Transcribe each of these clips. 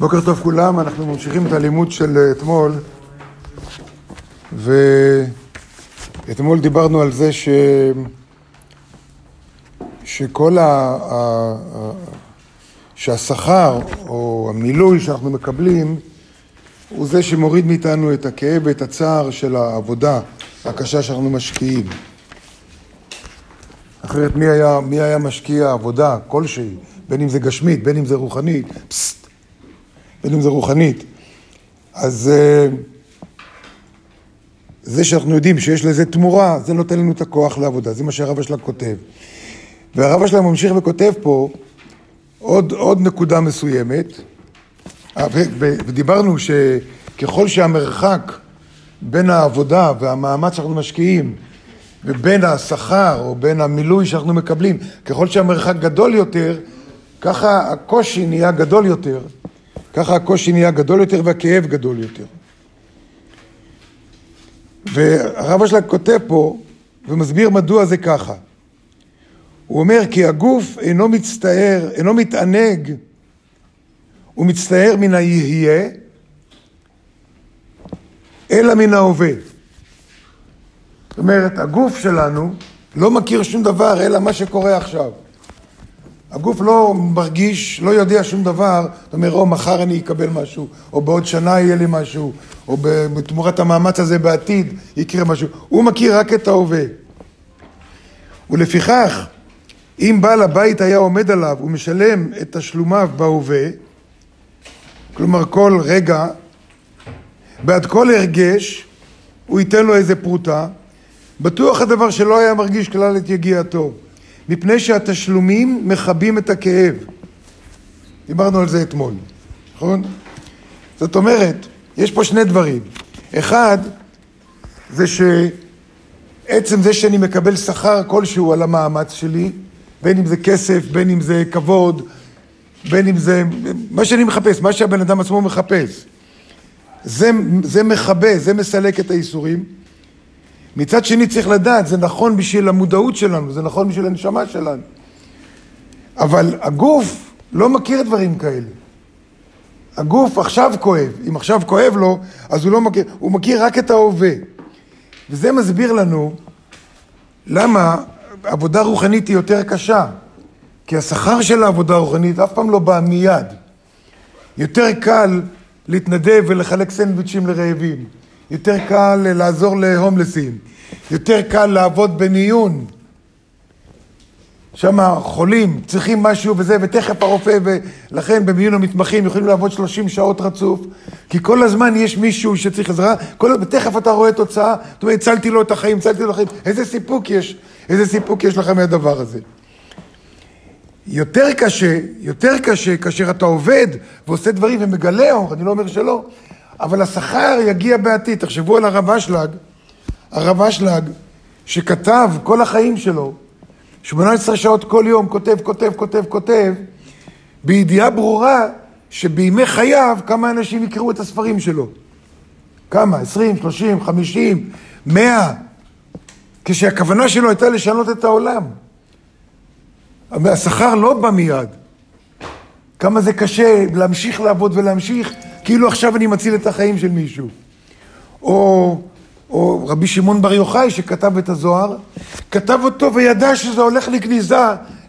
בוקר טוב כולם, אנחנו ממשיכים את הלימוד של אתמול. ואתמול דיברנו על זה ש... שכל ה... ה... שהשכר או המילוי שאנחנו מקבלים הוא זה שמוריד מאיתנו את הכאב ואת הצער של העבודה הקשה שאנחנו משקיעים. אחרת מי היה, מי היה משקיע עבודה כלשהי, בין אם זה גשמית, בין אם זה רוחנית, פסט, בין אם זה רוחנית. אז אה, זה שאנחנו יודעים שיש לזה תמורה, זה נותן לנו את הכוח לעבודה, זה מה שהרב השלג כותב. והרב השלג ממשיך וכותב פה עוד, עוד נקודה מסוימת, אה, ודיברנו שככל שהמרחק בין העבודה והמאמץ שאנחנו משקיעים ובין השכר או בין המילוי שאנחנו מקבלים, ככל שהמרחק גדול יותר, ככה הקושי נהיה גדול יותר, ככה הקושי נהיה גדול יותר והכאב גדול יותר. והרב אשלג כותב פה ומסביר מדוע זה ככה. הוא אומר כי הגוף אינו מצטער, אינו מתענג, הוא מצטער מן היהיה, אלא מן ההווה. זאת אומרת, הגוף שלנו לא מכיר שום דבר אלא מה שקורה עכשיו. הגוף לא מרגיש, לא יודע שום דבר, זאת אומרת, או מחר אני אקבל משהו, או בעוד שנה יהיה לי משהו, או בתמורת המאמץ הזה בעתיד יקרה משהו. הוא מכיר רק את ההווה. ולפיכך, אם בעל הבית היה עומד עליו ומשלם את תשלומיו בהווה, כלומר כל רגע, בעד כל הרגש, הוא ייתן לו איזה פרוטה, בטוח הדבר שלא היה מרגיש כלל את יגיעתו, מפני שהתשלומים מכבים את הכאב. דיברנו על זה אתמול, נכון? זאת אומרת, יש פה שני דברים. אחד, זה שעצם זה שאני מקבל שכר כלשהו על המאמץ שלי, בין אם זה כסף, בין אם זה כבוד, בין אם זה... מה שאני מחפש, מה שהבן אדם עצמו מחפש. זה, זה מכבה, זה מסלק את האיסורים. מצד שני צריך לדעת, זה נכון בשביל המודעות שלנו, זה נכון בשביל הנשמה שלנו. אבל הגוף לא מכיר דברים כאלה. הגוף עכשיו כואב, אם עכשיו כואב לו, אז הוא לא מכיר, הוא מכיר רק את ההווה. וזה מסביר לנו למה עבודה רוחנית היא יותר קשה. כי השכר של העבודה הרוחנית אף פעם לא בא מיד. יותר קל להתנדב ולחלק סנדוויצ'ים לרעבים. יותר קל לעזור להומלסים. יותר קל לעבוד בניון. שם חולים, צריכים משהו וזה, ותכף הרופא, ולכן במיון המתמחים יכולים לעבוד 30 שעות רצוף, כי כל הזמן יש מישהו שצריך עזרה, כל... ותכף אתה רואה תוצאה, זאת אומרת, הצלתי לו את החיים, הצלתי לו את החיים, איזה סיפוק יש, איזה סיפוק יש לך מהדבר הזה. יותר קשה, יותר קשה כאשר אתה עובד ועושה דברים ומגלה אני לא אומר שלא, אבל השכר יגיע בעתיד. תחשבו על הרב אשלג, הרב אשלג, שכתב כל החיים שלו, 18 שעות כל יום, כותב, כותב, כותב, כותב, בידיעה ברורה שבימי חייו כמה אנשים יקראו את הספרים שלו. כמה? 20, 30, 50, 100, כשהכוונה שלו הייתה לשנות את העולם. השכר לא בא מיד. כמה זה קשה להמשיך לעבוד ולהמשיך, כאילו עכשיו אני מציל את החיים של מישהו. או, או רבי שמעון בר יוחאי שכתב את הזוהר, כתב אותו וידע שזה הולך לגניזה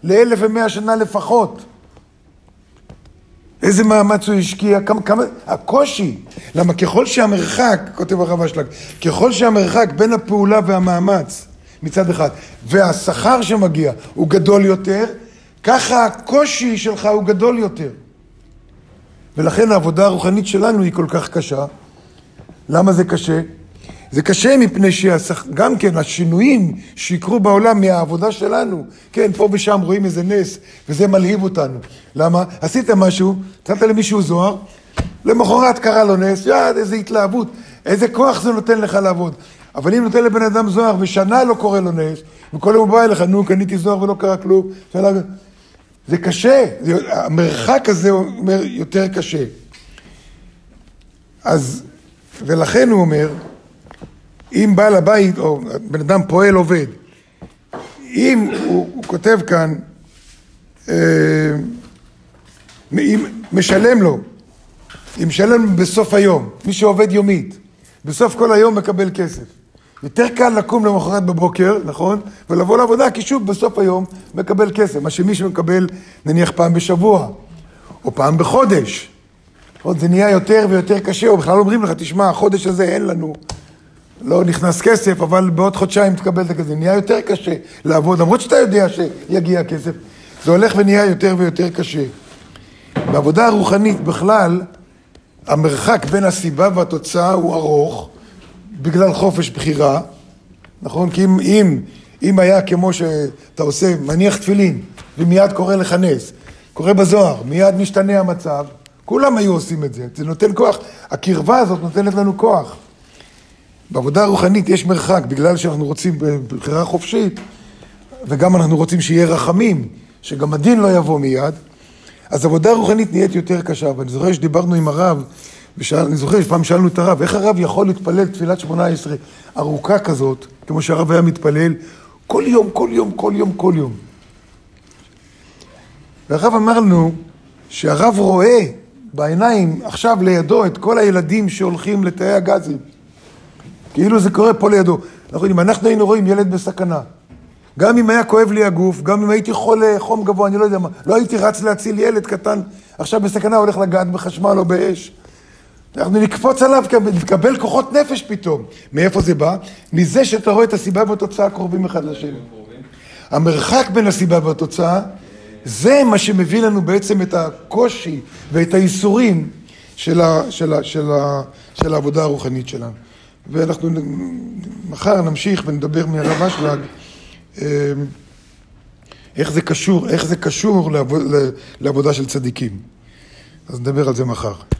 לאלף ומאה שנה לפחות. איזה מאמץ הוא השקיע, כמה, כמה, הקושי, למה ככל שהמרחק, כותב הרב אשלג, ככל שהמרחק בין הפעולה והמאמץ מצד אחד, והשכר שמגיע הוא גדול יותר, ככה הקושי שלך הוא גדול יותר. ולכן העבודה הרוחנית שלנו היא כל כך קשה. למה זה קשה? זה קשה מפני שגם כן השינויים שיקרו בעולם מהעבודה שלנו, כן, פה ושם רואים איזה נס, וזה מלהיב אותנו. למה? עשית משהו, נתת למישהו זוהר, למחרת קרה לו נס, יד, איזה התלהבות, איזה כוח זה נותן לך לעבוד. אבל אם נותן לבן אדם זוהר ושנה לא קורה לו נס, וכל יום הוא בא אליך, נו, קניתי זוהר ולא קרה כלום, שנה... זה קשה, זה, המרחק הזה אומר יותר קשה. אז, ולכן הוא אומר, אם בעל הבית, או בן אדם פועל עובד, אם הוא, הוא כותב כאן, אה, משלם לו היא משלם בסוף היום, מי שעובד יומית. בסוף כל היום מקבל כסף. יותר קל לקום למחרת בבוקר, נכון? ולבוא לעבודה, כי שוב, בסוף היום מקבל כסף. מה שמי שמקבל, נניח פעם בשבוע, או פעם בחודש. זה נהיה יותר ויותר קשה, או בכלל אומרים לך, תשמע, החודש הזה אין לנו, לא נכנס כסף, אבל בעוד חודשיים תקבל את הכסף. נהיה יותר קשה לעבוד, למרות שאתה יודע שיגיע כסף. זה הולך ונהיה יותר ויותר קשה. בעבודה הרוחנית בכלל, המרחק בין הסיבה והתוצאה הוא ארוך, בגלל חופש בחירה, נכון? כי אם, אם, אם היה כמו שאתה עושה, מניח תפילין, ומיד קורא לכנס, קורא בזוהר, מיד משתנה המצב, כולם היו עושים את זה, זה נותן כוח, הקרבה הזאת נותנת לנו כוח. בעבודה הרוחנית יש מרחק, בגלל שאנחנו רוצים בחירה חופשית, וגם אנחנו רוצים שיהיה רחמים, שגם הדין לא יבוא מיד, אז עבודה רוחנית נהיית יותר קשה, ואני זוכר שדיברנו עם הרב, ואני זוכר שפעם שאלנו את הרב, איך הרב יכול להתפלל תפילת שמונה עשרה ארוכה כזאת, כמו שהרב היה מתפלל, כל יום, כל יום, כל יום, כל יום. והרב אמר לנו שהרב רואה בעיניים עכשיו לידו את כל הילדים שהולכים לתאי הגזים. כאילו זה קורה פה לידו. אנחנו, אם אנחנו היינו רואים ילד בסכנה, גם אם היה כואב לי הגוף, גם אם הייתי חולה, חום גבוה, אני לא יודע מה, לא הייתי רץ להציל ילד קטן, עכשיו בסכנה הולך לגעת בחשמל או באש. אנחנו נקפוץ עליו, נקבל כוחות נפש פתאום. מאיפה זה בא? מזה שאתה רואה את הסיבה והתוצאה קרובים אחד לשני. המרחק בין הסיבה והתוצאה, זה מה שמביא לנו בעצם את הקושי ואת הייסורים של, ה, של, ה, של, ה, של העבודה הרוחנית שלנו. ואנחנו מחר נמשיך ונדבר מהרב אשלג אמ, איך זה קשור, איך זה קשור לעבוד, לעבודה של צדיקים. אז נדבר על זה מחר.